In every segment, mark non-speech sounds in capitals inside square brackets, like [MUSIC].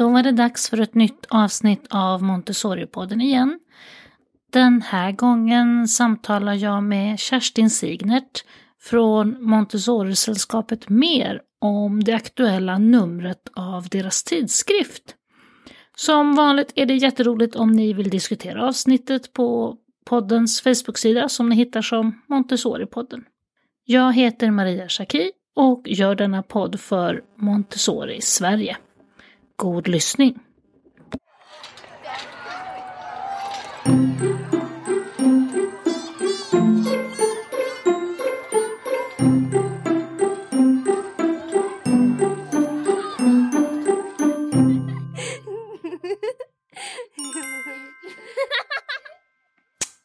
Då var det dags för ett nytt avsnitt av Montessori-podden igen. Den här gången samtalar jag med Kerstin Signert från Montessori-sällskapet Mer om det aktuella numret av deras tidskrift. Som vanligt är det jätteroligt om ni vill diskutera avsnittet på poddens Facebook-sida som ni hittar som Montessori-podden. Jag heter Maria Schacki och gör denna podd för Montessori Sverige. God lyssning!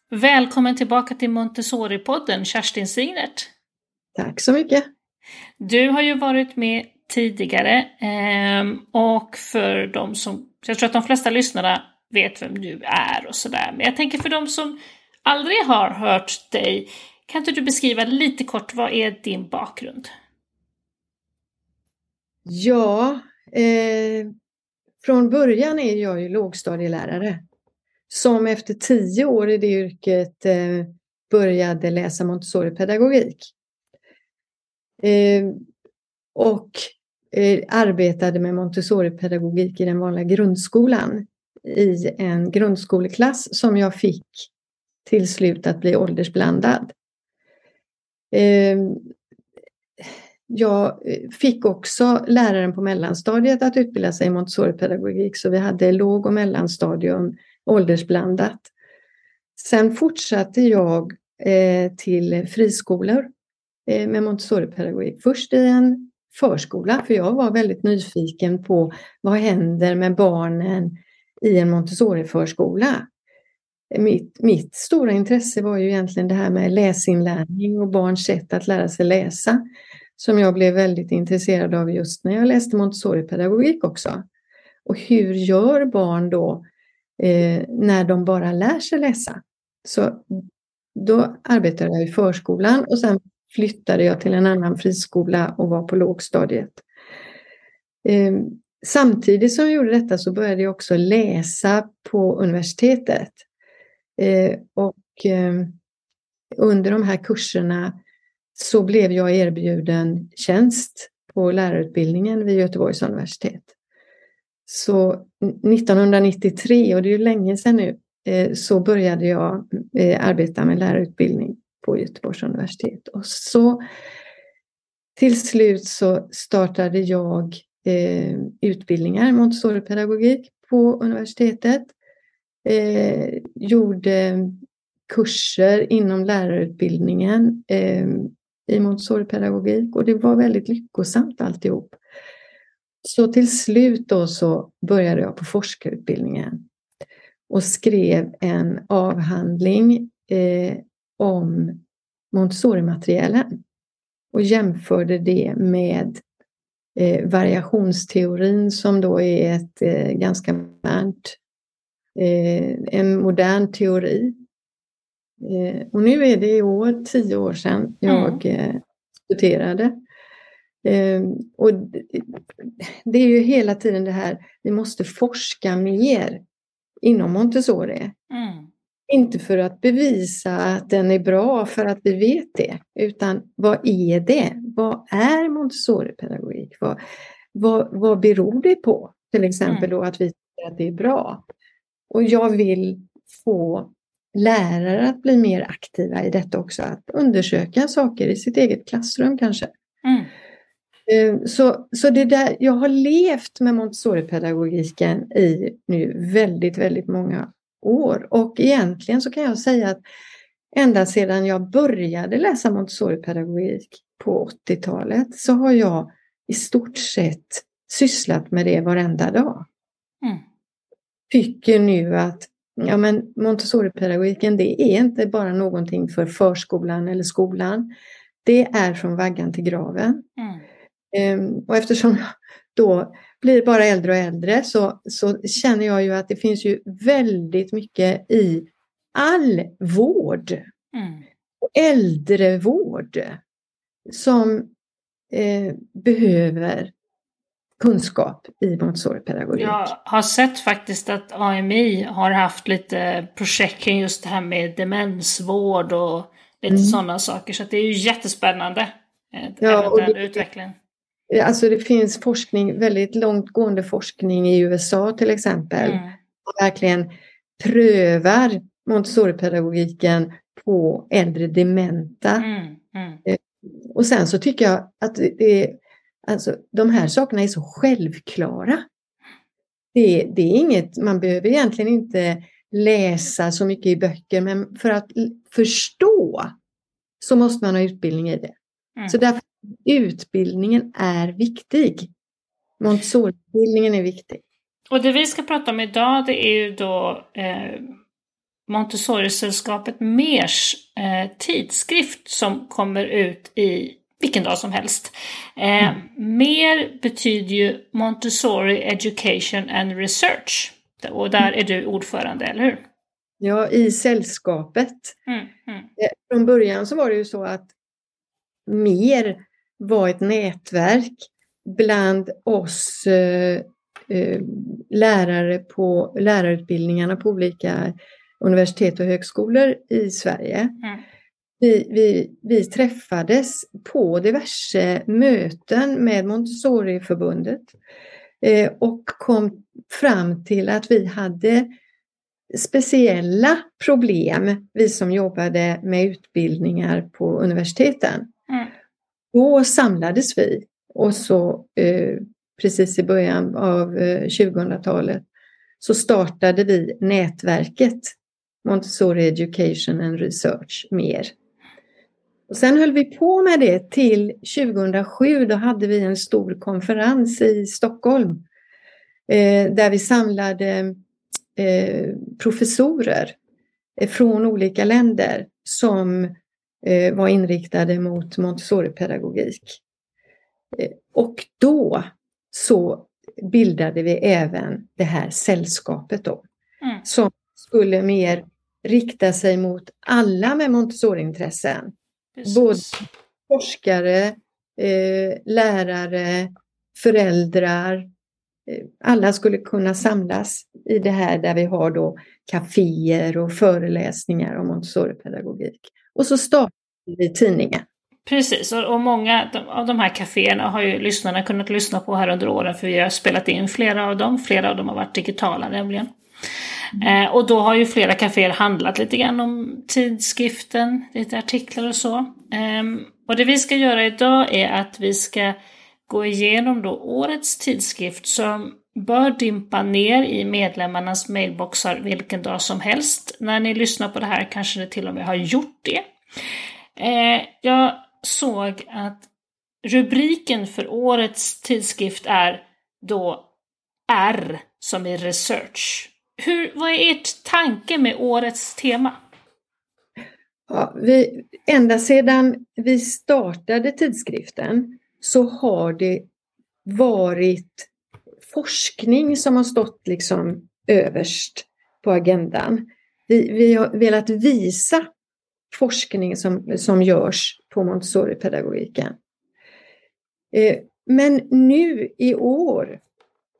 Välkommen tillbaka till Montessori-podden, Kerstin Signert. Tack så mycket. Du har ju varit med tidigare ehm, och för de som, jag tror att de flesta lyssnarna vet vem du är och sådär, men jag tänker för de som aldrig har hört dig, kan inte du beskriva lite kort, vad är din bakgrund? Ja, eh, från början är jag ju lågstadielärare som efter tio år i det yrket eh, började läsa Montessori-pedagogik. Eh, och Eh, arbetade med Montessori-pedagogik i den vanliga grundskolan i en grundskoleklass som jag fick till slut att bli åldersblandad. Ehm, jag eh, fick också läraren på mellanstadiet att utbilda sig i Montessori-pedagogik så vi hade låg och mellanstadium åldersblandat. Sen fortsatte jag eh, till friskolor med Montessori-pedagogik. Först i en förskola, för jag var väldigt nyfiken på vad händer med barnen i en Montessori-förskola. Mitt, mitt stora intresse var ju egentligen det här med läsinlärning och barns sätt att lära sig läsa som jag blev väldigt intresserad av just när jag läste Montessori-pedagogik också. Och hur gör barn då eh, när de bara lär sig läsa. Så då arbetade jag i förskolan och sen flyttade jag till en annan friskola och var på lågstadiet. Ehm, samtidigt som jag gjorde detta så började jag också läsa på universitetet. Ehm, och ehm, under de här kurserna så blev jag erbjuden tjänst på lärarutbildningen vid Göteborgs universitet. Så 1993, och det är ju länge sedan nu, eh, så började jag eh, arbeta med lärarutbildning på Göteborgs universitet. Och så till slut så startade jag eh, utbildningar, Montessori-pedagogik på universitetet. Eh, gjorde kurser inom lärarutbildningen eh, i Montessori-pedagogik och det var väldigt lyckosamt alltihop. Så till slut då så började jag på forskarutbildningen och skrev en avhandling eh, om Montessori-materialen och jämförde det med eh, variationsteorin som då är ett eh, ganska modernt, eh, en modern teori. Eh, och nu är det i år, tio år sedan, jag mm. Eh, disputerade. Ehm, och det är ju hela tiden det här, vi måste forska mer inom Montessori. Mm. Inte för att bevisa att den är bra för att vi vet det, utan vad är det? Vad är Montessori-pedagogik? Vad, vad, vad beror det på? Till exempel mm. då att vi tycker att det är bra. Och jag vill få lärare att bli mer aktiva i detta också, att undersöka saker i sitt eget klassrum kanske. Mm. Eh, så, så det där, jag har levt med Montessori-pedagogiken i nu väldigt, väldigt många år. Och egentligen så kan jag säga att ända sedan jag började läsa Montessori-pedagogik på 80-talet så har jag i stort sett sysslat med det varenda dag. Mm. Tycker nu att ja, men Montessori-pedagogiken det är inte bara någonting för förskolan eller skolan. Det är från vaggan till graven. Mm. Ehm, och eftersom jag då blir bara äldre och äldre så, så känner jag ju att det finns ju väldigt mycket i all vård. Mm. äldrevård som eh, behöver kunskap i Montessori-pedagogik. Jag har sett faktiskt att AMI har haft lite projekt kring just det här med demensvård och lite mm. sådana saker. Så det är ju jättespännande, eh, ja, och den det, utvecklingen. Alltså det finns forskning, väldigt långtgående forskning i USA till exempel. Mm. verkligen prövar Montessori-pedagogiken på äldre dementa. Mm. Mm. Eh, och sen så tycker jag att det, alltså, de här sakerna är så självklara. Det, det är inget, man behöver egentligen inte läsa så mycket i böcker, men för att förstå så måste man ha utbildning i det. Mm. Så därför utbildningen är viktig. Montessori-utbildningen är viktig. Och det vi ska prata om idag det är ju då eh, Montessori-sällskapet MERS eh, tidskrift som kommer ut i vilken dag som helst. Eh, mm. MER betyder ju Montessori Education and Research. Och där är du ordförande, eller hur? Ja, i sällskapet. Mm, mm. Eh, från början så var det ju så att MER var ett nätverk bland oss eh, eh, lärare på lärarutbildningarna på olika universitet och högskolor i Sverige. Mm. Vi, vi, vi träffades på diverse möten med Montessori-förbundet eh, och kom fram till att vi hade speciella problem, vi som jobbade med utbildningar på universiteten. Mm. Då samlades vi och så eh, precis i början av eh, 2000-talet så startade vi nätverket Montessori Education and Research mer. Och sen höll vi på med det till 2007. Då hade vi en stor konferens i Stockholm eh, där vi samlade eh, professorer eh, från olika länder som eh, var inriktade mot Montessori-pedagogik. Eh, och då så bildade vi även det här sällskapet då, mm. som skulle mer rikta sig mot alla med Montessori-intressen. Både forskare, eh, lärare, föräldrar. Eh, alla skulle kunna samlas i det här där vi har då kaféer och föreläsningar om Montessori-pedagogik. Och så startade vi tidningen. Precis, och, många av de här kaféerna har ju lyssnarna kunnat lyssna på här under åren för vi har spelat in flera av dem. Flera av dem har varit digitala nämligen. Eh, och då har ju flera kaféer handlat lite grann om tidskriften, lite artiklar och så. Eh, och det vi ska göra idag är att vi ska gå igenom då årets tidskrift som bör dimpa ner i medlemmarnas mailboxar vilken dag som helst. När ni lyssnar på det här kanske ni till och med har gjort det. Eh, jag såg att rubriken för årets tidskrift är då R som i research. Hur, vad är ert tanke med årets tema? Ja, vi, ända sedan vi startade tidskriften så har det varit forskning som har stått liksom överst på agendan. Vi, vi har velat visa forskning som, som görs på Montessori-pedagogiken. Eh, men nu i år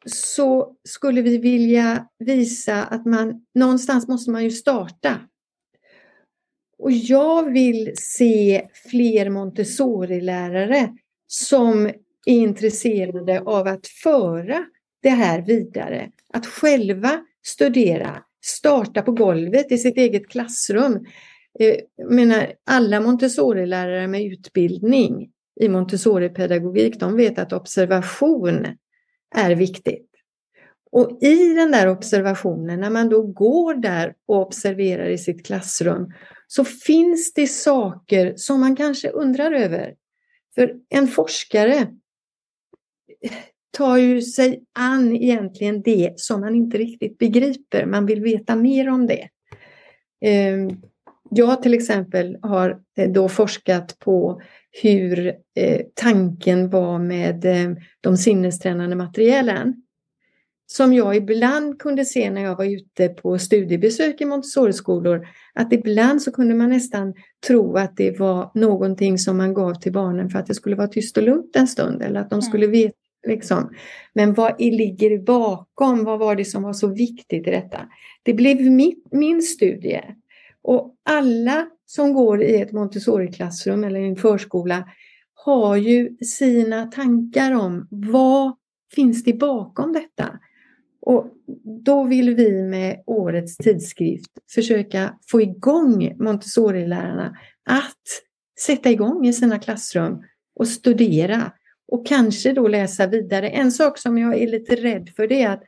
så skulle vi vilja visa att man någonstans måste man ju starta. Och jag vill se fler Montessori-lärare som är intresserade av att föra det här vidare. Att själva studera, starta på golvet i sitt eget klassrum. Jag menar, alla Montessori-lärare med utbildning i Montessori-pedagogik, de vet att observation är viktigt. Och i den där observationen, när man då går där och observerar i sitt klassrum, så finns det saker som man kanske undrar över. För en forskare tar ju sig an egentligen det som man inte riktigt begriper. Man vill veta mer om det. Ehm, jag till exempel har eh, då forskat på hur eh, tanken var med eh, de sinnestränande materialen. Som jag ibland kunde se när jag var ute på studiebesök i Montessori-skolor, att ibland så kunde man nästan tro att det var någonting som man gav till barnen för att det skulle vara tyst och lugnt en stund eller att de mm. skulle veta Liksom. Men vad ligger bakom? Vad var det som var så viktigt i detta? Det blev min, min studie. Och alla som går i ett Montessori-klassrum eller i en förskola har ju sina tankar om vad finns det bakom detta? Och då vill vi med årets tidskrift försöka få igång Montessori-lärarna att sätta igång i sina klassrum och studera och kanske då läsa vidare. En sak som jag är lite rädd för det är att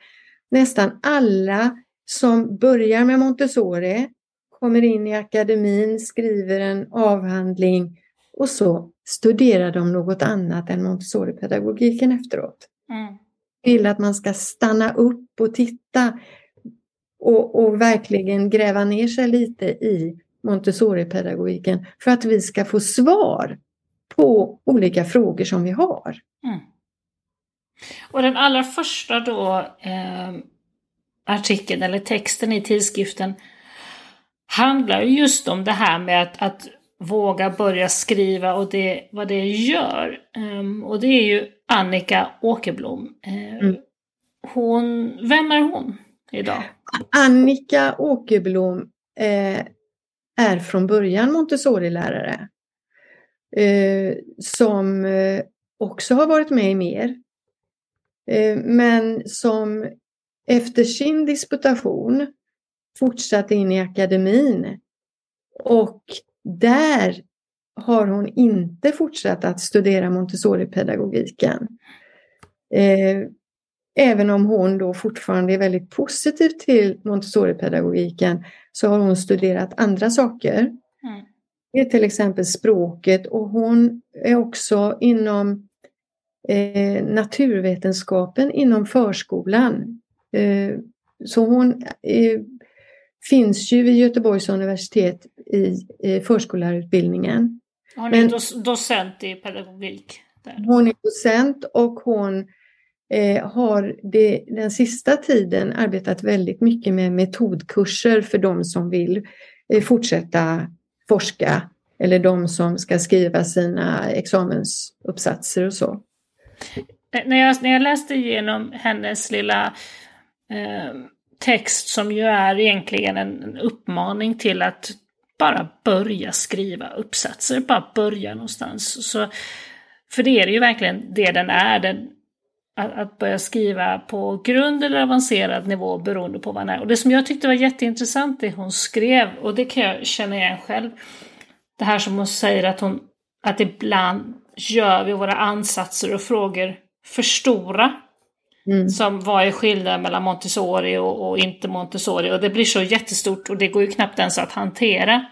nästan alla som börjar med Montessori kommer in i akademin, skriver en avhandling och så studerar de något annat än Montessori-pedagogiken efteråt. Mm. Vill att man ska stanna upp och titta och, och verkligen gräva ner sig lite i Montessori-pedagogiken för att vi ska få svar på olika frågor som vi har. Mm. Och den allra första då eh, artikeln eller texten i tidskriften handlar just om det här med att, att våga börja skriva och det, vad det gör. Um, och det är ju Annika Åkerblom. Uh, mm. hon, vem är hon idag? Annika Åkerblom eh, är från början Montessori-lärare. Eh, som eh, också har varit med i mer. Eh, men som efter sin disputation fortsatte in i akademin och där har hon inte fortsatt att studera Montessori-pedagogiken. Eh, även om hon då fortfarande är väldigt positiv till Montessori-pedagogiken så har hon studerat andra saker. Mm. Det är till exempel språket och hon är också inom eh, naturvetenskapen inom förskolan. Eh, så hon finns ju vid Göteborgs universitet i, i förskollärarutbildningen. Hon är Men, docent i pedagogik. Där. Hon är docent och hon eh, har det, den sista tiden arbetat väldigt mycket med metodkurser för de som vill eh, fortsätta forska eller de som ska skriva sina examensuppsatser och så. Eh, när jag, när jag läste igenom hennes lilla eh, text som ju är egentligen en uppmaning till att bara börja skriva uppsatser, bara börja någonstans. Så, för det är det ju verkligen det den är, den, att, att, börja skriva på grund eller avancerad nivå beroende på vad den är. Och det som jag tyckte var jätteintressant det hon skrev, och det kan jag känna igen själv, det här som hon säger att hon, att ibland gör vi våra ansatser och frågor för stora. Mm. Som vad är skillnaden mellan Montessori och, och, inte Montessori? Och det blir så jättestort och det går ju knappt ens att hantera.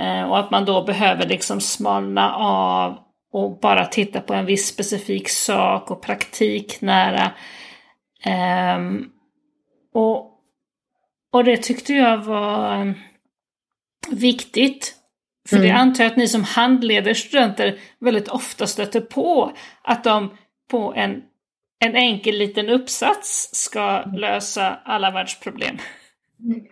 Eh, och att man då behöver liksom smalna av och bara titta på en viss specifik sak och praktiknära. Eh, och, och det tyckte jag var viktigt. För mm. det antar jag att ni som handleder studenter väldigt ofta stöter på. Att de på en en enkel liten uppsats ska lösa alla världsproblem.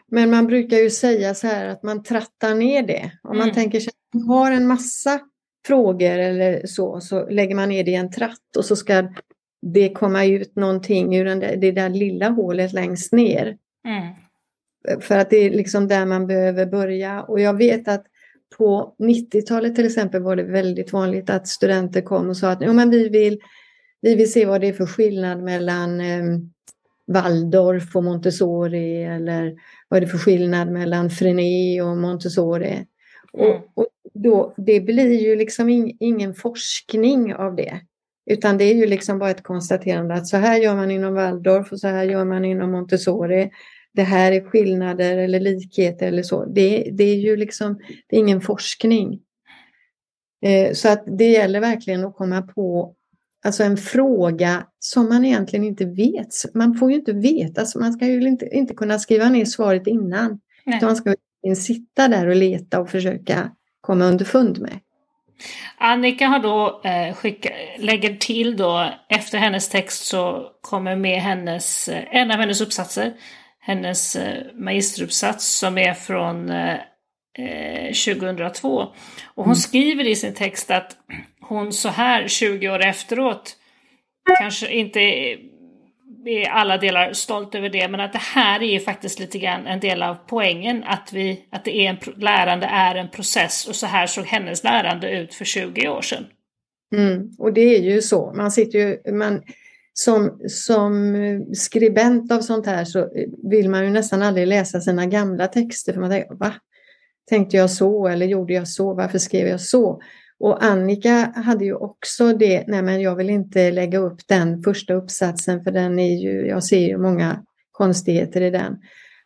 Men man brukar ju säga så här att man trattar ner det. Om man mm. tänker sig att man har en massa frågor eller så, så lägger man ner det i en tratt och så ska det komma ut någonting ur den där, det där lilla hålet längst ner. Mm. För att det är liksom där man behöver börja. Och jag vet att på 90-talet till exempel var det väldigt vanligt att studenter kom och sa att jo, men vi vill vi vill se vad det är för skillnad mellan eh, Waldorf och Montessori eller vad är det för skillnad mellan Frené och Montessori. Mm. Och, och, då, det blir ju liksom in, ingen forskning av det. Utan det är ju liksom bara ett konstaterande att så här gör man inom Waldorf och så här gör man inom Montessori. Det här är skillnader eller likheter eller så. Det, det är ju liksom det är ingen forskning. Eh, så att det gäller verkligen att komma på Alltså en fråga som man egentligen inte vet. Man får ju inte veta, så man ska ju inte, inte kunna skriva ner svaret innan. Nej. man ska sitta där och leta och försöka komma underfund med. Annika har då eh, skicka, lägger till då, efter hennes text så kommer med hennes, eh, en av hennes uppsatser, hennes eh, magisteruppsats som är från eh, 2002. Eh, och hon mm. skriver i sin text att hon så här 20 år efteråt kanske inte i alla delar stolt över det, men att det här är ju faktiskt lite grann en del av poängen, att, vi, att det är en, lärande är en process och så här såg hennes lärande ut för 20 år sedan. Mm, och det är ju så, man sitter ju, man, som, som skribent av sånt här så vill man ju nästan aldrig läsa sina gamla texter för man tänker, va? Tänkte jag så eller gjorde jag så? Varför skrev jag så? Och Annika hade ju också det, nej men jag vill inte lägga upp den första uppsatsen för den är ju, jag ser ju många konstigheter i den.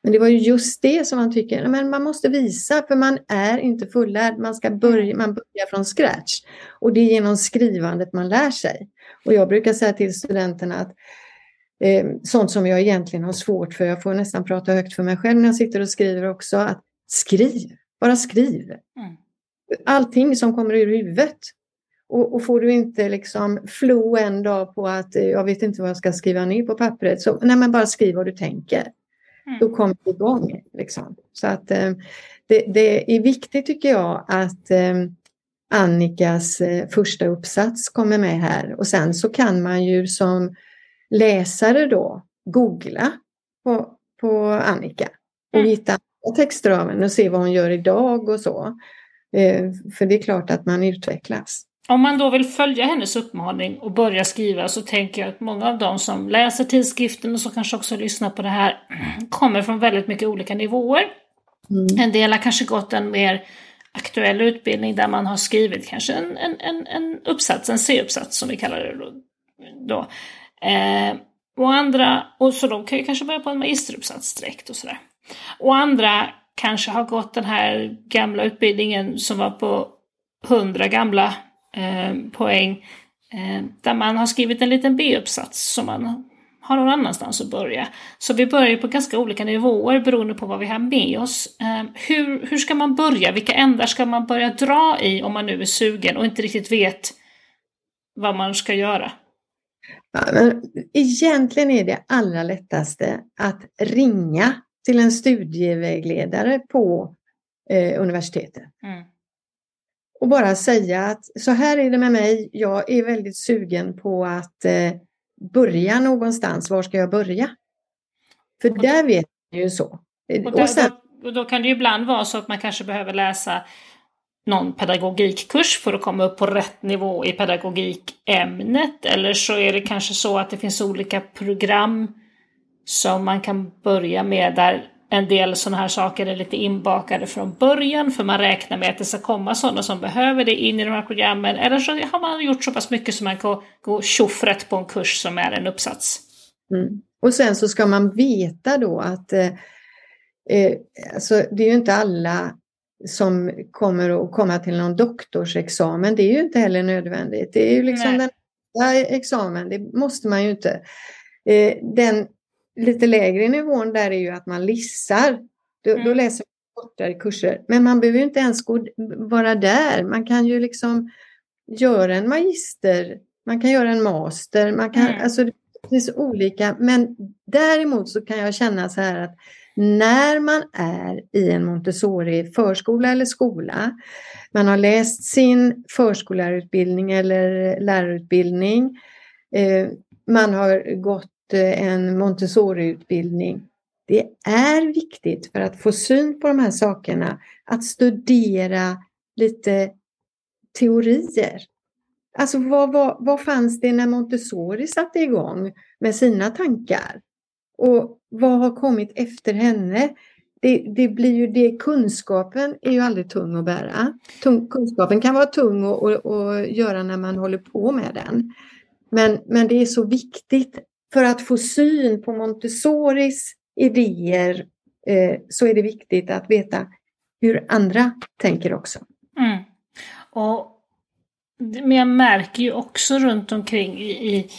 Men det var ju just det som man tycker, men man måste visa för man är inte fullärd, man ska börja, man börjar från scratch. Och det är genom skrivandet man lär sig. Och jag brukar säga till studenterna att eh, sånt som jag egentligen har svårt för, jag får nästan prata högt för mig själv när jag sitter och skriver också, att skriv, bara skriv. Mm allting som kommer ur huvudet. Och, och, får du inte liksom flow en dag på att eh, jag vet inte vad jag ska skriva ner på pappret, så nej men bara skriv vad du tänker. Mm. Då kommer det igång. Liksom. Så att eh, det, det, är viktigt tycker jag att eh, Annikas första uppsats kommer med här och sen så kan man ju som läsare då googla på, på Annika och mm. hitta texter av henne och se vad hon gör idag och så. Eh, för det är klart att man utvecklas. Om man då vill följa hennes uppmaning och börja skriva så tänker jag att många av de som läser tidskriften och som kanske också lyssnar på det här [CLEARS THROAT] kommer från väldigt mycket olika nivåer. Mm. En del har kanske gått en mer aktuell utbildning där man har skrivit kanske en, en, en, en uppsats, en C-uppsats som vi kallar det då. då. Eh, och andra, och så de kan ju kanske börja på en magisteruppsats direkt och sådär. Och andra kanske har gått den här gamla utbildningen som var på 100 gamla eh, poäng. Eh, där man har skrivit en liten B-uppsats som man har någon annanstans att börja. Så vi börjar på ganska olika nivåer beroende på vad vi har med oss. Eh, hur, hur ska man börja? Vilka ändar ska man börja dra i om man nu är sugen och inte riktigt vet vad man ska göra? Ja, men egentligen är det allra lättaste att ringa till en studievägledare på eh, universitetet. Mm. Och bara säga att så här är det med mig, jag är väldigt sugen på att eh, börja någonstans, var ska jag börja? För och där vet man ju så. Och, där, och, sen, då, då kan det ju ibland vara så att man kanske behöver läsa någon pedagogikkurs för att komma upp på rätt nivå i pedagogikämnet. Eller så är det kanske så att det finns olika program som man kan börja med där en del sådana här saker är lite inbakade från början för man räknar med att det ska komma sådana som behöver det in i de här programmen. Eller så har man gjort så pass mycket så man kan gå tjoffrätt på en kurs som är en uppsats. Mm. Och sen så ska man veta då att eh, eh, alltså det är ju inte alla som kommer att komma till någon doktorsexamen. Det är ju inte heller nödvändigt. Det är ju liksom Nej. den examen, det måste man ju inte. Eh, den lite lägre nivån där är ju att man lissar. Då, mm. då läser man kortare kurser. Men man behöver inte ens gå, vara där. Man kan ju liksom göra en magister, man kan göra en master, man kan, mm. alltså det finns olika. Men däremot så kan jag känna så här att när man är i en Montessori förskola eller skola, man har läst sin förskollärarutbildning eller lärarutbildning, eh, man har gått Eh, en Montessori-utbildning. Det är viktigt för att få syn på de här sakerna att studera lite teorier. Alltså vad, vad, vad fanns det när Montessori satte igång med sina tankar? Och vad har kommit efter henne? Det, det, blir ju det, kunskapen är ju aldrig tung att bära. Tung, kunskapen kan vara tung att, att, att göra när man håller på med den. Men, men det är så viktigt för att få syn på Montessoris idéer eh, så är det viktigt att veta hur andra tänker också. Mm. Och, men jag märker ju också runt omkring i, i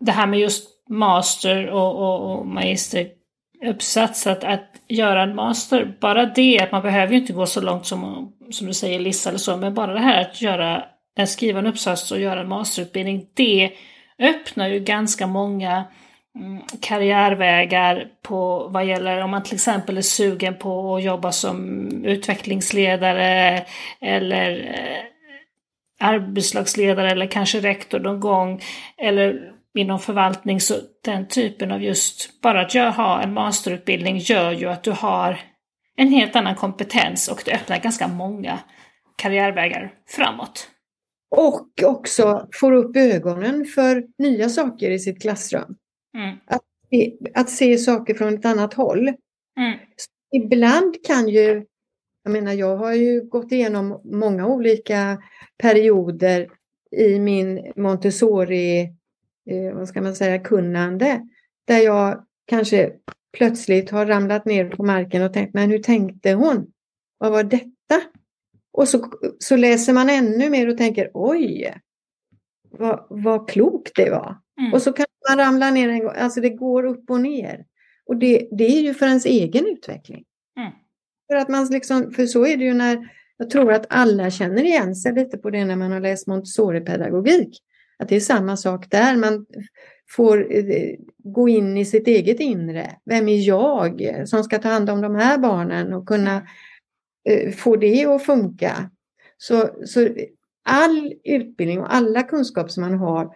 det här med just master och, och, och magisteruppsats att, att göra en master, bara det att man behöver ju inte gå så långt som, som du säger Lissa eller så, men bara det här att göra, att skriva en uppsats och göra en masterutbildning, det öppnar ju ganska många mm, karriärvägar på vad gäller om man till exempel är sugen på att jobba som utvecklingsledare eller eh, arbetslagsledare eller kanske rektor någon gång eller inom förvaltning så den typen av just, bara att jag har en masterutbildning gör ju att du har en helt annan kompetens och det öppnar ganska många karriärvägar framåt. Och också får upp ögonen för nya saker i sitt klassrum. Mm. Att, att se saker från ett annat håll. Mm. Ibland kan ju, jag menar jag har ju gått igenom många olika perioder i min Montessori, eh, vad ska man säga, kunnande. Där jag kanske plötsligt har ramlat ner på marken och tänkt, men hur tänkte hon? Vad var detta? Och så, så läser man ännu mer och tänker, oj, vad, vad klokt det var. Mm. Och så kan man ramla ner en gång, alltså det går upp och ner. Och det, det är ju för ens egen utveckling. Mm. För, att man liksom, för så är det ju när, jag tror att alla känner igen sig lite på det när man har läst Montessori-pedagogik. Att det är samma sak där, man får eh, gå in i sitt eget inre. Vem är jag som ska ta hand om de här barnen och kunna eh, få det att funka? Så, så all utbildning och alla kunskaper som man har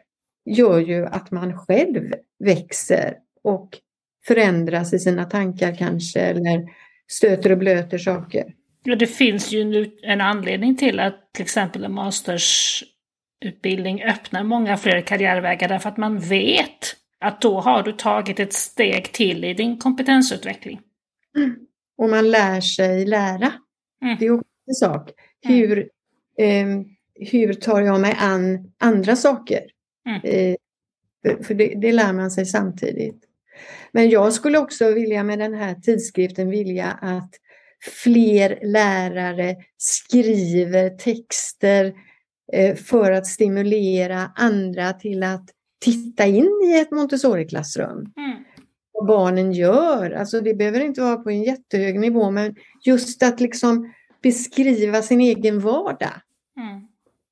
gör ju att man själv växer och förändras i sina tankar kanske eller stöter och blöter saker. Ja, det finns ju en anledning till att till exempel en mastersutbildning öppnar många fler karriärvägar därför att man vet att då har du tagit ett steg till i din kompetensutveckling. Mm. Och man lär sig lära. Mm. Det är också en sak. Mm. Hur, eh, hur tar jag mig an andra saker? Mm. Eh, för det, det lär man sig samtidigt. Men jag skulle också vilja med den här tidskriften vilja att fler lärare skriver texter eh, för att stimulera andra till att titta in i ett Montessori-klassrum. Mm. Vad barnen gör, alltså det behöver inte vara på en jättehög nivå men just att liksom beskriva sin egen vardag. Mm.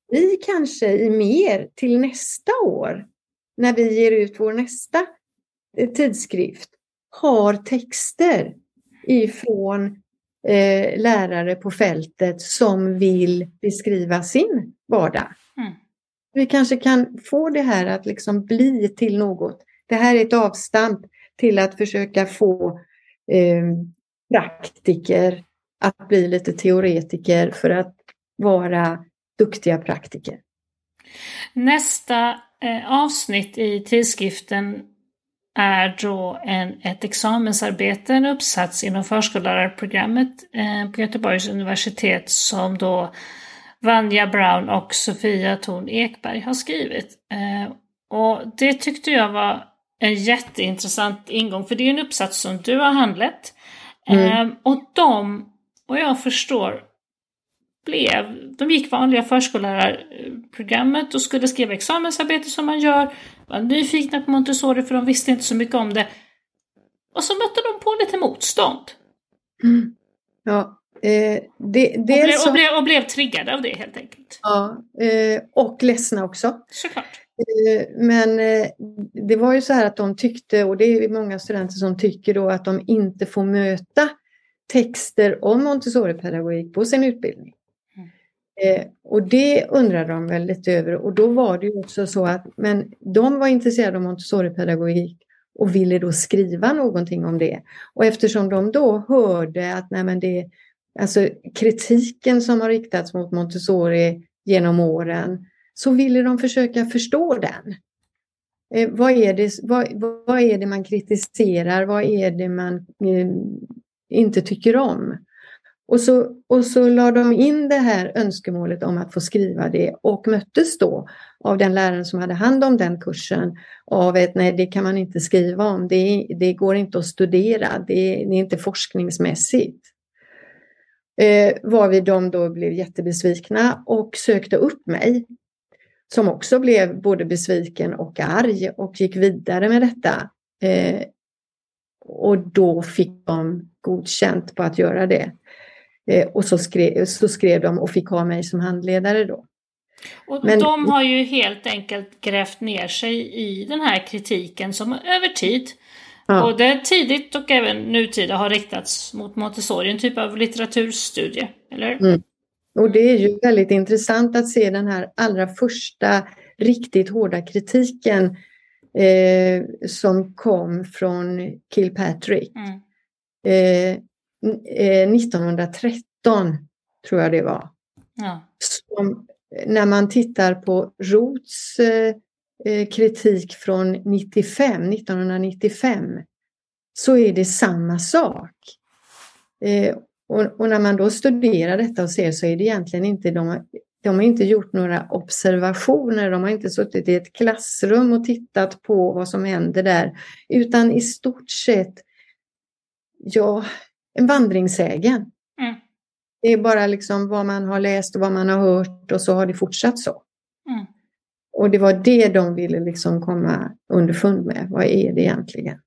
Vi kanske i mer till nästa år när vi ger ut vår nästa Eh, tidskrift har texter ifrån eh, lärare på fältet som vill beskriva sin vardag. Mm. Vi kanske kan få det här att liksom bli till något. Det här är ett avstamp till att försöka få eh, praktiker att bli lite teoretiker för att vara duktiga praktiker. Nästa eh, avsnitt i tidskriften är då en, ett examensarbete, en uppsats inom förskollärarprogrammet eh, på Göteborgs universitet som då Vanja Brown och Sofia Thorn Ekberg har skrivit. Eh, och det tyckte jag var en jätteintressant ingång, för det är en uppsats som du har handlat. Mm. Eh, och de, och jag förstår, blev, de gick vanliga förskollärarprogrammet och skulle skriva examensarbete som man gör, var nyfikna på Montessori för de visste inte så mycket om det. Och så mötte de på lite motstånd. Mm. Ja, eh, det, och, blev, så... och, blev, och blev triggade av det helt enkelt. Ja, eh, och ledsna också. Såklart. Eh, men eh, det var ju så här att de tyckte, och det är många studenter som tycker då att de inte får möta texter om Montessori-pedagogik på sin utbildning. Eh, och det undrar de väl lite över och då var det ju också så att men de var intresserade av Montessori-pedagogik och ville då skriva någonting om det. Och eftersom de då hörde att nej det, alltså kritiken som har riktats mot Montessori genom åren så ville de försöka förstå den. Eh, vad, är det, vad, vad är det man kritiserar? Vad är det man eh, inte tycker om? Och så, och så la de in det här önskemålet om att få skriva det och möttes då av den läraren som hade hand om den kursen av ett nej, det kan man inte skriva om, det, det går inte att studera, det, det är inte forskningsmässigt. Eh, varvid de då blev jättebesvikna och sökte upp mig. Som också blev både besviken och arg och gick vidare med detta. Eh, och då fick de godkänt på att göra det. Eh, och så skrev, så skrev de och fick ha mig som handledare då. Och Men, de har ju helt enkelt grävt ner sig i den här kritiken som över tid, ja. både tidigt och även nutida, har riktats mot Montessori, en typ av litteraturstudie, eller? Mm. Och det är ju väldigt intressant att se den här allra första riktigt hårda kritiken eh, som kom från Kilpatrick. Mm. Eh, 1913 eh, tror jag det var. Ja. Som, när man tittar på Roths eh, eh kritik från 95, 1995 så är det samma sak. Eh, och, och, när man då studerar detta och ser så är det egentligen inte de, de har inte gjort några observationer, de har inte suttit i ett klassrum och tittat på vad som händer där, utan i stort sett, ja, en vandringssägen. Mm. Det är bara liksom vad man har läst och vad man har hört och så har det fortsatt så. Mm. Och det var det de ville liksom komma underfund med. Vad är det egentligen?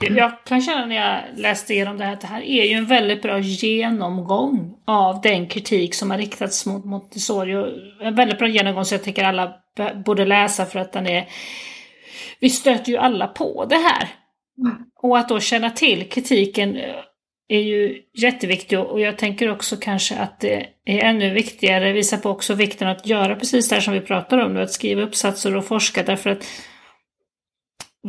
Jag kan känna när jag läste igenom det här att det här är ju en väldigt bra genomgång av den kritik som har riktats mot Montessori. En väldigt bra genomgång så jag tycker alla borde läsa för att den är... Vi stöter ju alla på det här. Mm. Och att då känna till kritiken är ju jätteviktigt och jag tänker också kanske att det är ännu viktigare, visar på också vikten att göra precis det här som vi pratar om nu, att skriva uppsatser och forska därför att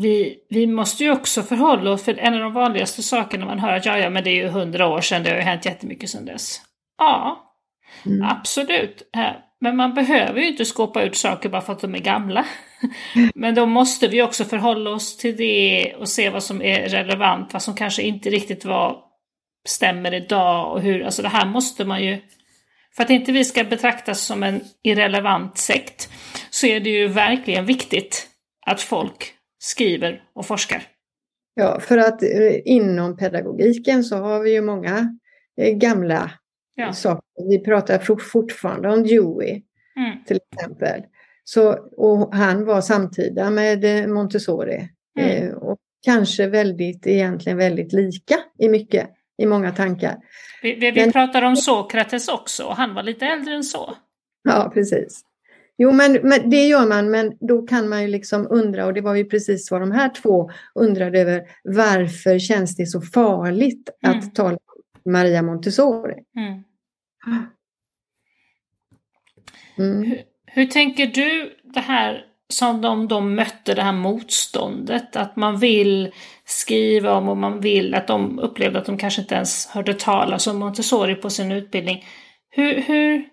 vi, vi måste ju också förhålla oss, för en av de vanligaste sakerna man hör att ja, ja, men det är ju hundra år sedan, det har ju hänt jättemycket sedan dess. Ja, mm. absolut. Eh, men man behöver ju inte skåpa ut saker bara för att de är gamla. [LAUGHS] Men då måste vi också förhålla oss till det och se vad som är relevant, vad som kanske inte riktigt var stämmer idag och hur, alltså det här måste man ju, för att inte vi ska betraktas som en irrelevant sekt, så är det ju verkligen viktigt att folk skriver och forskar. Ja, för att eh, inom pedagogiken så har vi ju många eh, gamla ja. saker. Vi pratar fortfarande om Dewey mm. till exempel. Så, och han var samtida med eh, Montessori. Mm. och kanske väldigt, egentligen väldigt lika i mycket, i många tankar. Vi, vi, vi Men, pratar om Sokrates också, han var lite äldre än så. Ja, precis. Jo, men, men, det gör man, men då kan man ju liksom undra, och det var ju precis vad de här två undrade över, varför känns det så farligt mm. att tala om Maria Montessori? Mm. Mm. Hur, hur, tänker du det här som de, de mötte, det här motståndet, att man vill skriva om och man vill att de upplevde att de kanske inte ens hörde talas om Montessori på sin utbildning. Hur, hur,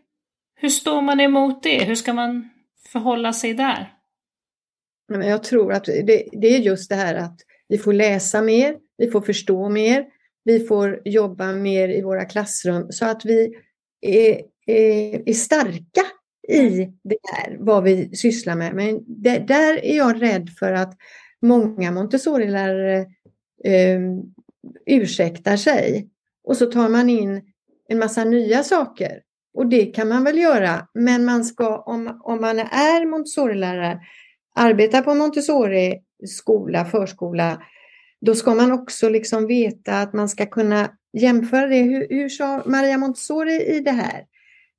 hur står man emot det? Hur ska man förhålla sig där? Jag tror att det, det är just det här att vi får läsa mer, vi får förstå mer, vi får jobba mer i våra klassrum så att vi är, är, är starka i det här, vad vi sysslar med. Men det, där är jag rädd för att många Montessori-lärare eh, ursäktar sig och så tar man in en massa nya saker och det kan man väl göra, men man ska, om, om man är Montessori-lärare, arbetar på Montessori-skola, förskola, då ska man också liksom veta att man ska kunna jämföra det. Hur, hur sa Maria Montessori i det här?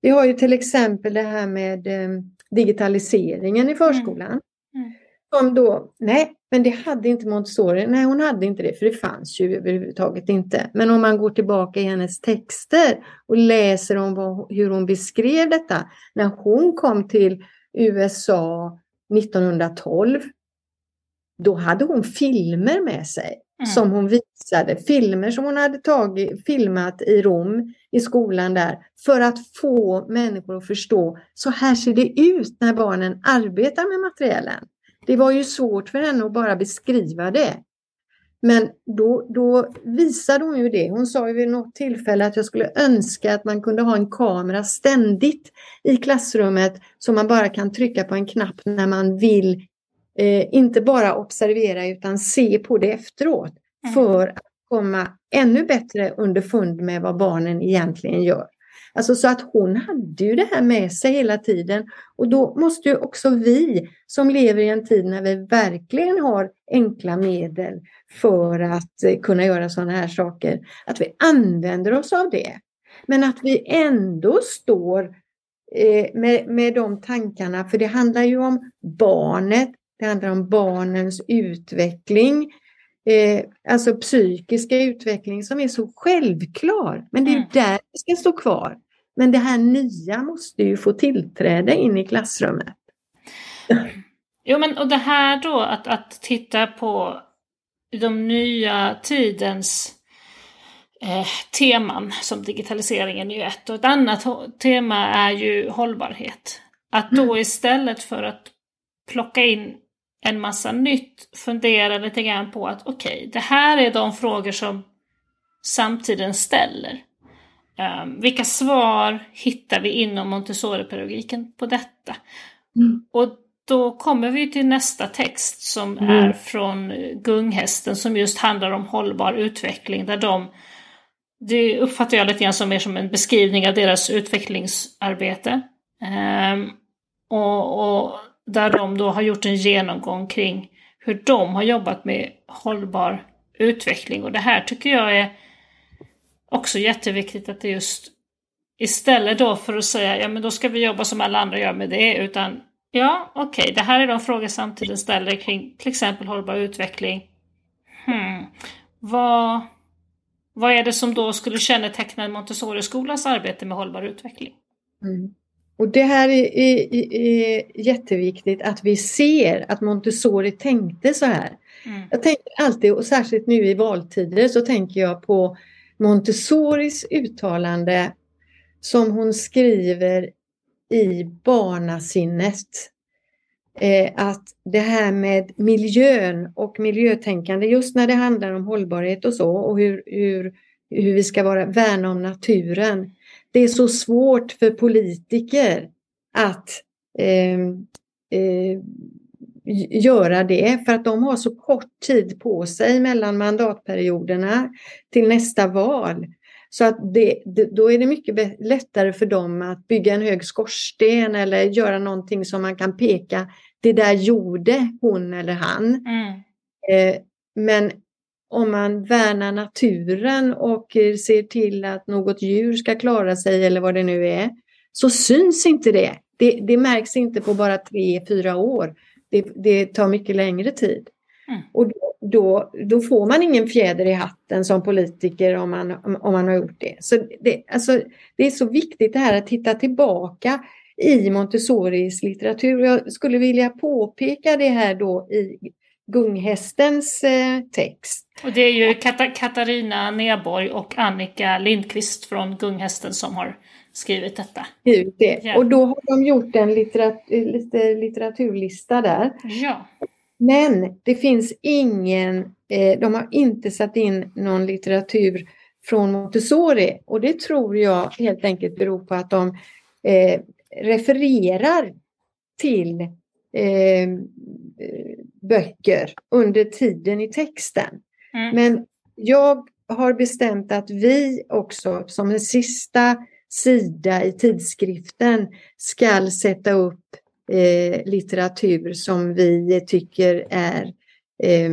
Vi har ju till exempel det här med eh, digitaliseringen i förskolan. Mm. Mm. Som då, nej, men det hade inte Montessori. Nej, hon hade inte det, för det fanns ju överhuvudtaget inte. Men om man går tillbaka i hennes texter och läser om vad, hur hon beskrev detta när hon kom till USA 1912. Då hade hon filmer med sig mm. som hon visade. Filmer som hon hade tagit, filmat i Rom, i skolan där, för att få människor att förstå. Så här ser det ut när barnen arbetar med materialen. Det var ju svårt för henne att bara beskriva det. Men då, då visade hon ju det. Hon sa ju vid något tillfälle att jag skulle önska att man kunde ha en kamera ständigt i klassrummet så man bara kan trycka på en knapp när man vill eh, inte bara observera utan se på det efteråt mm. för att komma ännu bättre underfund med vad barnen egentligen gör. Alltså så att hon hade ju det här med sig hela tiden. Och då måste ju också vi som lever i en tid när vi verkligen har enkla medel för att eh, kunna göra sådana här saker, att vi använder oss av det. Men att vi ändå står eh, med, med de tankarna, för det handlar ju om barnet, det handlar om barnens utveckling, eh, alltså psykiska utveckling som är så självklar. Men det är mm. där vi ska stå kvar. Men det här nya måste ju få tillträde in i klassrummet. Jo, men och det här då att, att titta på de nya tidens eh, teman som digitaliseringen är ju ett och ett annat tema är ju hållbarhet. Att då mm. istället för att plocka in en massa nytt fundera lite grann på att okej, okay, det här är de frågor som samtiden ställer. Um, vilka svar hittar vi inom Montessori-pedagogiken på detta? Mm. Och då kommer vi till nästa text som mm. är från Gunghästen som just handlar om hållbar utveckling där de det uppfattar jag lite grann som mer som en beskrivning av deras utvecklingsarbete. Um, och, och, där de då har gjort en genomgång kring hur de har jobbat med hållbar utveckling. Och det här tycker jag är också jätteviktigt att det just istället då för att säga ja men då ska vi jobba som alla andra gör med det utan ja okej okay, det här är de frågor samtiden ställer kring till exempel hållbar utveckling. Hmm. Vad, vad är det som då skulle känneteckna Montessori-skolans arbete med hållbar utveckling? Mm. Och det här är, är, är, jätteviktigt att vi ser att Montessori tänkte så här. Mm. Jag tänker alltid, och särskilt nu i valtider, så tänker jag på Montessoris uttalande som hon skriver i Barnasinnet. Eh, att det här med miljön och miljötänkande, just när det handlar om hållbarhet och så och hur, hur, hur vi ska vara, värna om naturen. Det är så svårt för politiker att eh, eh, göra det för att de har så kort tid på sig mellan mandatperioderna till nästa val. Så att det, då är det mycket lättare för dem att bygga en hög skorsten eller göra någonting som man kan peka, det där gjorde hon eller han. Mm. Eh, men om man värnar naturen och ser till att något djur ska klara sig eller vad det nu är, så syns inte det. Det, det märks inte på bara tre, fyra år det, det tar mycket längre tid. Mm. Och då, då, får man ingen fjäder i hatten som politiker om man, om man har gjort det. Så det, alltså, det är så viktigt det här att titta tillbaka i Montessoris litteratur. Jag skulle vilja påpeka det här då i Gunghästens eh, text. Och det är ju Katarina Neborg och Annika Lindqvist från Gunghästen som har skrivit detta. Skrivit det. Ja. Och då har de gjort en litteratur, lite litteraturlista där. Ja. Men det finns ingen, eh, de har inte satt in någon litteratur från Montessori och det tror jag helt enkelt beror på att de eh, refererar till eh, böcker under tiden i texten. Mm. Men jag har bestämt att vi också som en sista sida i tidskriften skall sätta upp eh, litteratur som vi tycker är eh,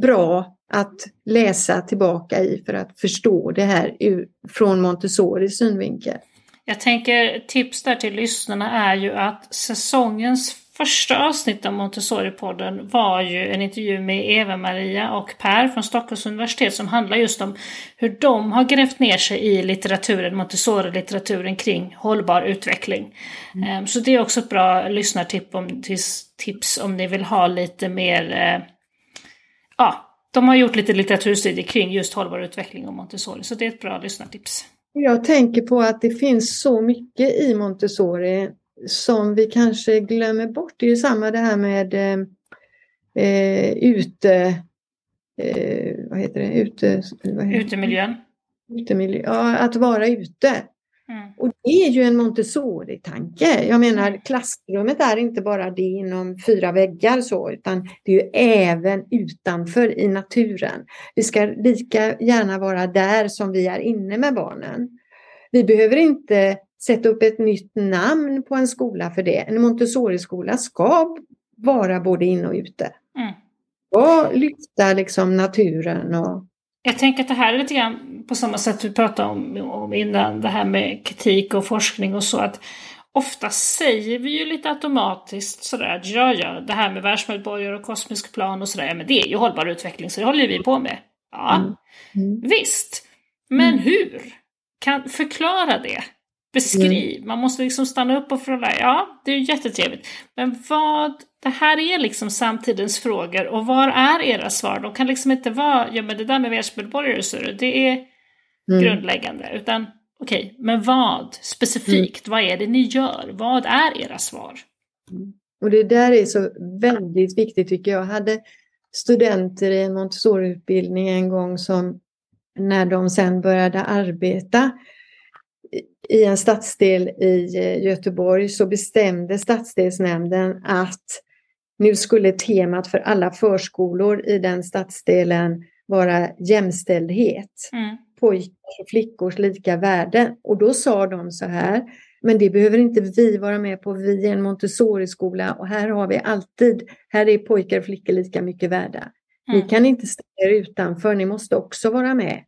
bra att läsa tillbaka i för att förstå det här ur, från Montessoris synvinkel. Jag tänker tips där till lyssnarna är ju att säsongens Första avsnittet av Montessori-podden var ju en intervju med Eva-Maria och Per från Stockholms universitet som handlar just om hur de har grävt ner sig i litteraturen, Montessori-litteraturen kring hållbar utveckling. Mm. Ehm, så det är också ett bra lyssnartips om, tips om ni vill ha lite mer, eh, ja, de har gjort lite litteraturstudier kring just hållbar utveckling och Montessori, så det är ett bra lyssnartips. Jag tänker på att det finns så mycket i Montessori som vi kanske glömmer bort. Det är ju samma det här med eh, ute... Eh, vad heter det? Ute, vad heter Utemiljön. Utemiljö, ja, att vara ute. Mm. Och det är ju en Montessori-tanke. Jag menar mm. klassrummet är inte bara det inom fyra väggar så, utan det är ju även utanför i naturen. Vi ska lika gärna vara där som vi är inne med barnen. Vi behöver inte sätta upp ett nytt namn på en skola för det. En Montessori-skola ska vara både inne och ute. Mm. Och lyfta liksom naturen och jag tänker att det här är lite grann på samma sätt vi pratade om, om innan, det här med kritik och forskning och så. att Ofta säger vi ju lite automatiskt sådär att ja, ja, det här med världsmedborgare och kosmisk plan och sådär, men det är ju hållbar utveckling så det håller vi på med. Ja, mm. Mm. visst. Men mm. hur? Kan förklara det. Beskriv, mm. man måste liksom stanna upp och fråga, ja det är jättetrevligt. Men vad, det här är liksom samtidens frågor och var är era svar? De kan liksom inte vara, ja men det där med världsmedborgare så det är mm. grundläggande. Utan okej, okay, men vad specifikt, mm. vad är det ni gör? Vad är era svar? Mm. Och det där är så väldigt viktigt tycker jag. Jag hade studenter i en Montessori-utbildning en gång som när de sen började arbeta i en stadsdel i eh, Göteborg så bestämde stadsdelsnämnden att nu skulle temat för alla förskolor i den stadsdelen vara jämställdhet. Mm. Pojkars och flickors lika värde. Och då sa de så här, men det behöver inte vi vara med på, vi är en Montessori-skola och här har vi alltid, här är pojkar och flickor lika mycket värda. Mm. Ni kan inte ställa er utanför, ni måste också vara med.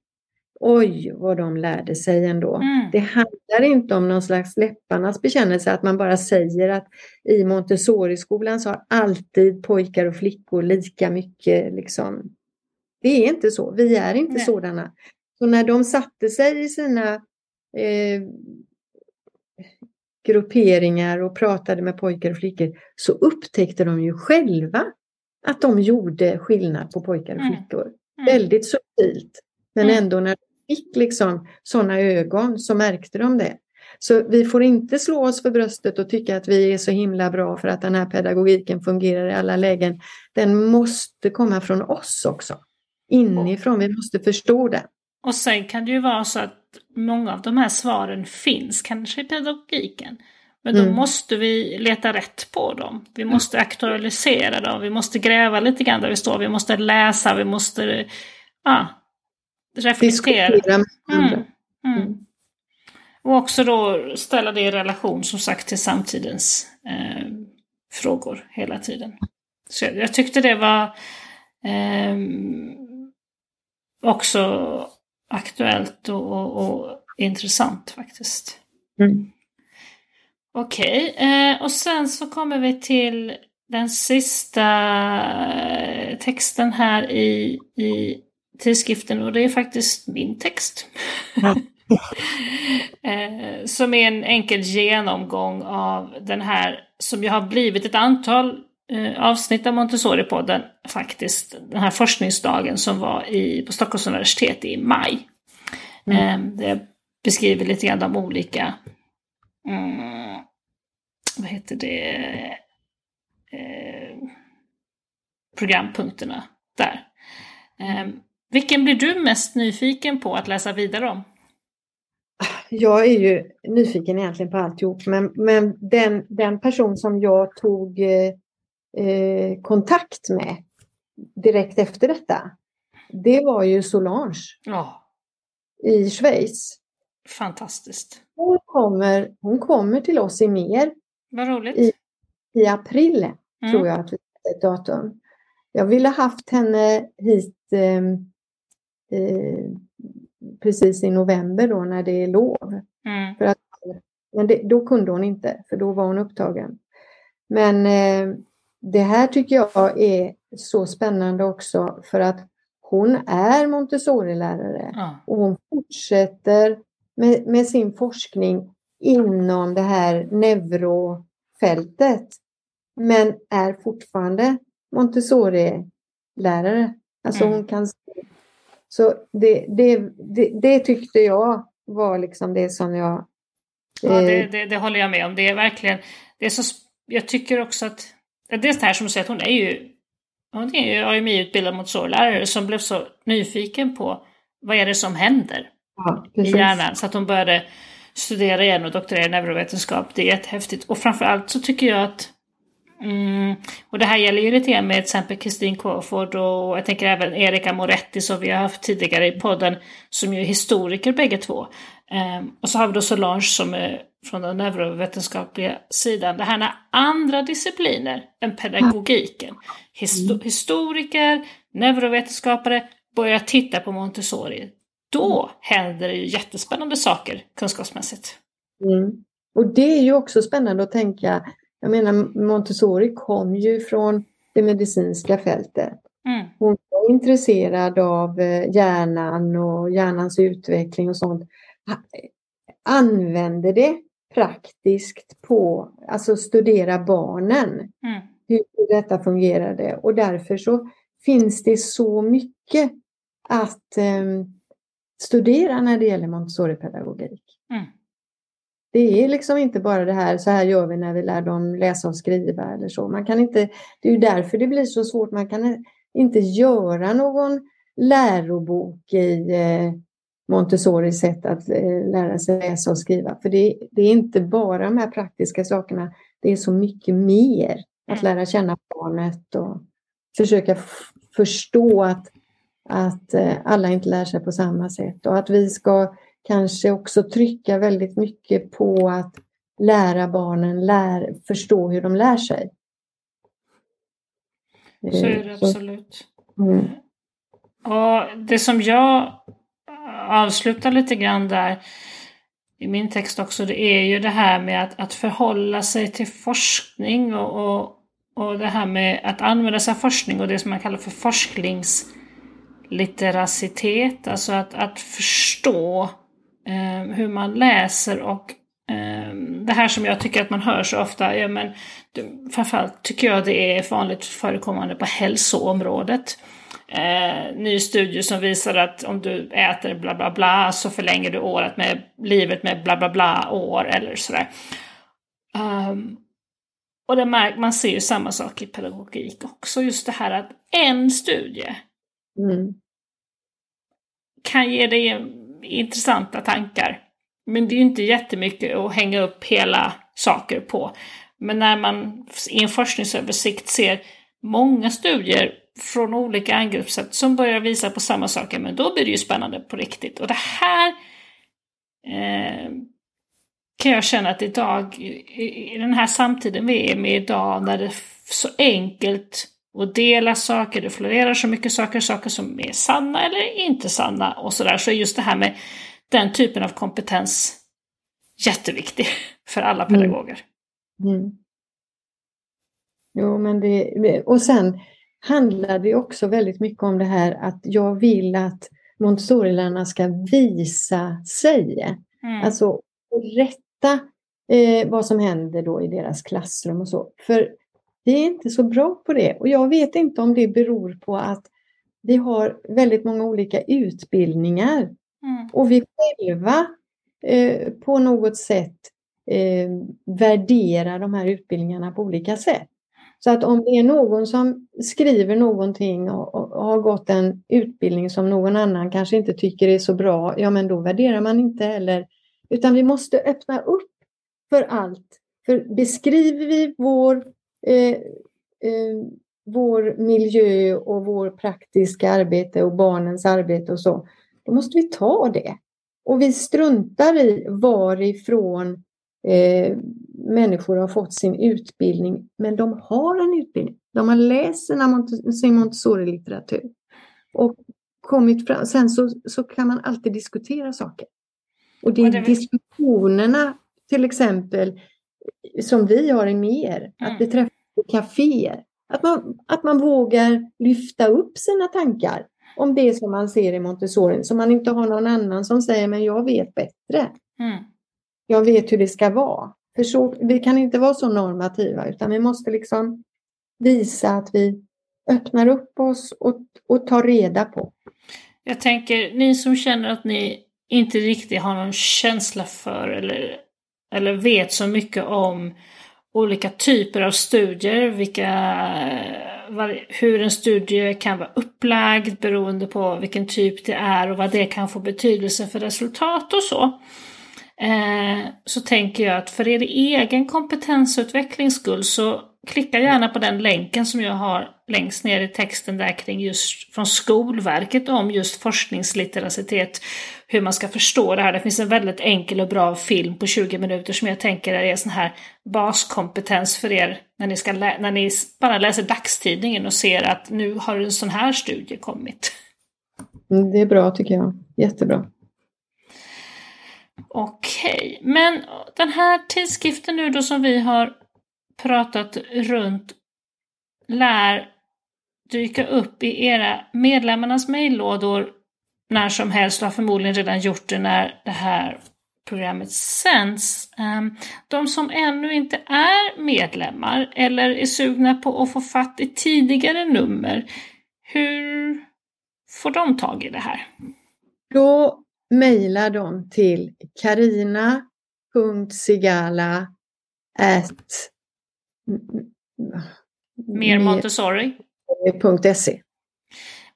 Oj, vad de lärde sig ändå. Mm. Det handlar inte om någon slags läpparnas bekännelse, att man bara säger att i Montessori-skolan så har alltid pojkar och flickor lika mycket. Liksom. Det är inte så, vi är inte Nej. sådana. Så när de satte sig i sina eh, grupperingar och pratade med pojkar och flickor så upptäckte de ju själva att de gjorde skillnad på pojkar och mm. flickor. Mm. Mm. Väldigt subtilt. Men mm. ändå när de fick liksom sådana ögon så märkte de det. Så vi får inte slå oss för bröstet och tycka att vi är så himla bra för att den här pedagogiken fungerar i alla lägen. Den måste komma från oss också. Inifrån, vi måste förstå den. Och sen kan det ju vara så att många av de här svaren finns kanske i pedagogiken. Men då mm. måste vi leta rätt på dem. Vi måste aktualisera dem, vi måste gräva lite grann där vi står, vi måste läsa, vi måste ja, reflektera. Mm. Mm. mm. Och också då ställa det i relation som sagt till samtidens eh, frågor hela tiden. Så jag, jag tyckte det var eh, också aktuellt och, och, och intressant faktiskt. Mm. Okej, okay. eh, och sen så kommer vi till den sista eh, texten här i, i tidskriften och det är faktiskt min text. [LAUGHS] eh, som är en enkel genomgång av den här som ju har blivit ett antal eh, avsnitt av Montessori-podden faktiskt. Den här forskningsdagen som var i, på Stockholms universitet i maj. Mm. Eh, det beskriver lite grann de olika mm, vad heter det, eh, programpunkterna där. Eh, vilken blir du mest nyfiken på att läsa vidare om? Jag är ju nyfiken egentligen på alltihop, men, men den, den person som jag tog eh, eh kontakt med direkt efter detta, det var ju Solange oh. i Schweiz. Fantastiskt. Hon kommer, hon kommer till oss i mer vad roligt. I, i april mm. tror jag att vi ett datum. Jag ville haft henne hit eh, precis i november då när det är lov. Mm. För att, men det, då kunde hon inte för då var hon upptagen. Men eh, det här tycker jag är så spännande också för att hon är Montessori-lärare ja. och hon fortsätter med, med sin forskning inom det här neurofältet. Men är fortfarande Montessori-lärare. Alltså mm. hon kan... Så det, det, det, det, tyckte jag var liksom det som jag... Eh... Ja, det, det, det, håller jag med om. Det är verkligen... Det är så, jag tycker också att... Det är det här som du säger att hon är ju... Hon är ju AMI-utbildad Montessori-lärare som blev så nyfiken på vad är det som händer ja, i hjärnan. Så att hon började studera igen och doktorera i neurovetenskap. Det är jättehäftigt. Och framförallt så tycker jag att Mm, och det här gäller ju lite grann med till exempel Kristin Crawford och jag tänker även Erika Moretti som vi har haft tidigare i podden som ju är historiker bägge två. Um, och så har vi då Solange som är från den neurovetenskapliga sidan. Det här när andra discipliner än pedagogiken, histo mm. historiker, neurovetenskapare börjar titta på Montessori då händer det ju jättespännande saker kunskapsmässigt. Mm. Och det är ju också spännande att tänka, jag menar Montessori kom ju från det medicinska fältet. Mm. Hon var intresserad av eh, hjärnan och hjärnans utveckling och sånt. använder det praktiskt på, alltså studera barnen. Mm. Hur detta fungerade och därför så finns det så mycket att eh, studera när det gäller Montessori-pedagogik. Mm. Det är liksom inte bara det här, så här gör vi när vi lär dem läsa och skriva eller så. Man kan inte, det är ju därför det blir så svårt. Man kan inte göra någon lärobok i eh, Montessoris sätt att eh, lära sig läsa och skriva. För det, det, är inte bara de här praktiska sakerna. Det är så mycket mer. Att Mm. lära känna barnet och försöka förstå att, att eh, alla inte lär sig på samma sätt. Och att vi ska kanske också trycka väldigt mycket på att lära barnen lär, förstå hur de lär sig. Så är det Eh, så- absolut. mm, Och det som jag avslutar lite grann där i min text också, det är ju det här med att, att förhålla sig till forskning och, och, och det här med att använda sig av forskning och det som man kallar för forskningslitteracitet, alltså att, att förstå eh, hur man läser och eh, det här som jag tycker att man hör så ofta, ja men framförallt tycker jag det är vanligt förekommande på hälsoområdet. Eh, ny studie som visar att om du äter bla bla bla så förlänger du året med livet med bla bla bla år eller sådär. Um, och det märk, man ser ju samma sak i pedagogik också, just det här att en studie mm, kan ge dig intressanta tankar. Men det är ju inte jättemycket att hänga upp hela saker på. Men när man i en forskningsöversikt ser många studier från olika angreppssätt som börjar visa på samma saker, men då blir det ju spännande på riktigt. Och det här eh, kan jag känna att idag, i, i den här samtiden vi är med idag, när det så enkelt att dela saker, det florerar så mycket saker, saker som är sanna eller inte sanna och sådär, så är just det här med den typen av kompetens jätteviktig [LAUGHS] för alla Mm. pedagoger. mm. Jo, men det, och sen handlar det också väldigt mycket om det här att jag vill att Montessorilärarna ska visa sig. Mm. Alltså rätta eh, vad som händer då i deras klassrum och så. För vi är inte så bra på det och jag vet inte om det beror på att vi har väldigt många olika utbildningar Mm. och vi själva eh, på något sätt eh, värderar de här utbildningarna på olika sätt. Så att om det är någon som skriver någonting och, och, och har gått en utbildning som någon annan kanske inte tycker är så bra, ja men då värderar man inte heller. Utan vi måste öppna upp för allt. För beskriver vi vår, eh, eh, vår miljö och vår praktiska arbete och barnens arbete och så, då måste vi ta det. Och vi struntar i varifrån eh, människor har fått sin utbildning, men de har en utbildning. De har läst sin Montessori-litteratur. Och kommit fram. Sen så, så kan man alltid diskutera saker. Och det Och är det är väl- diskussionerna, till exempel, som vi har i mer, Mm. att vi träffas på kaféer. Att man, att man vågar lyfta upp sina tankar om det som man ser i Montessori, så man inte har någon annan som säger men jag vet bättre. Mm. Jag vet hur det ska vara. För så, vi kan inte vara så normativa utan vi måste liksom visa att vi öppnar upp oss och, och tar reda på. Jag tänker, ni som känner att ni inte riktigt har någon känsla för eller, eller vet så mycket om olika typer av studier, vilka, hur en studie kan vara upplagd beroende på vilken typ det är och vad det kan få betydelse för resultat och så. Eh, så tänker jag att för er egen kompetensutvecklings skull så klicka gärna på den länken som jag har längst ner i texten där kring just från Skolverket om just forskningslitteracitet. Hur man ska förstå det här. Det finns en väldigt enkel och bra film på 20 minuter som jag tänker är sån här baskompetens för er när ni, ska när ni bara läser dagstidningen och ser att nu har en sån här studie kommit. Mm, Det är bra tycker jag. Jättebra. Okej, men den här tidskriften nu då som vi har pratat runt lär dyka upp i era medlemmarnas mejllådor när som helst och har förmodligen redan gjort det när det här programmet sänds. Ehm, de som ännu inte är medlemmar eller är sugna på att få fatt i tidigare nummer, hur får de tag i det här? Då mejlar de till karina.sigala Mer Montessori. .se.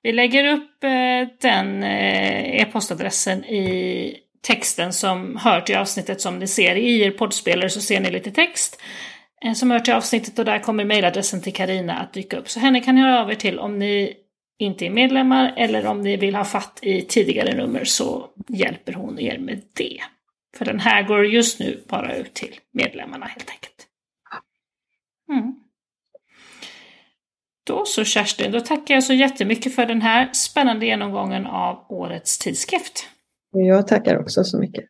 Vi lägger upp eh, den eh, e-postadressen i texten som hör till avsnittet som ni ser. I er poddspelare så ser ni lite text eh, som hör till avsnittet och där kommer mejladressen till Karina att dyka upp. Så henne kan ni höra av er till om ni inte är medlemmar eller om ni vill ha fatt i tidigare nummer så hjälper hon er med det. För den här går just nu bara ut till medlemmarna helt enkelt. Mm. Då så Kerstin, då tackar jag så jättemycket för den här spännande genomgången av årets tidskrift. Jag tackar också så mycket.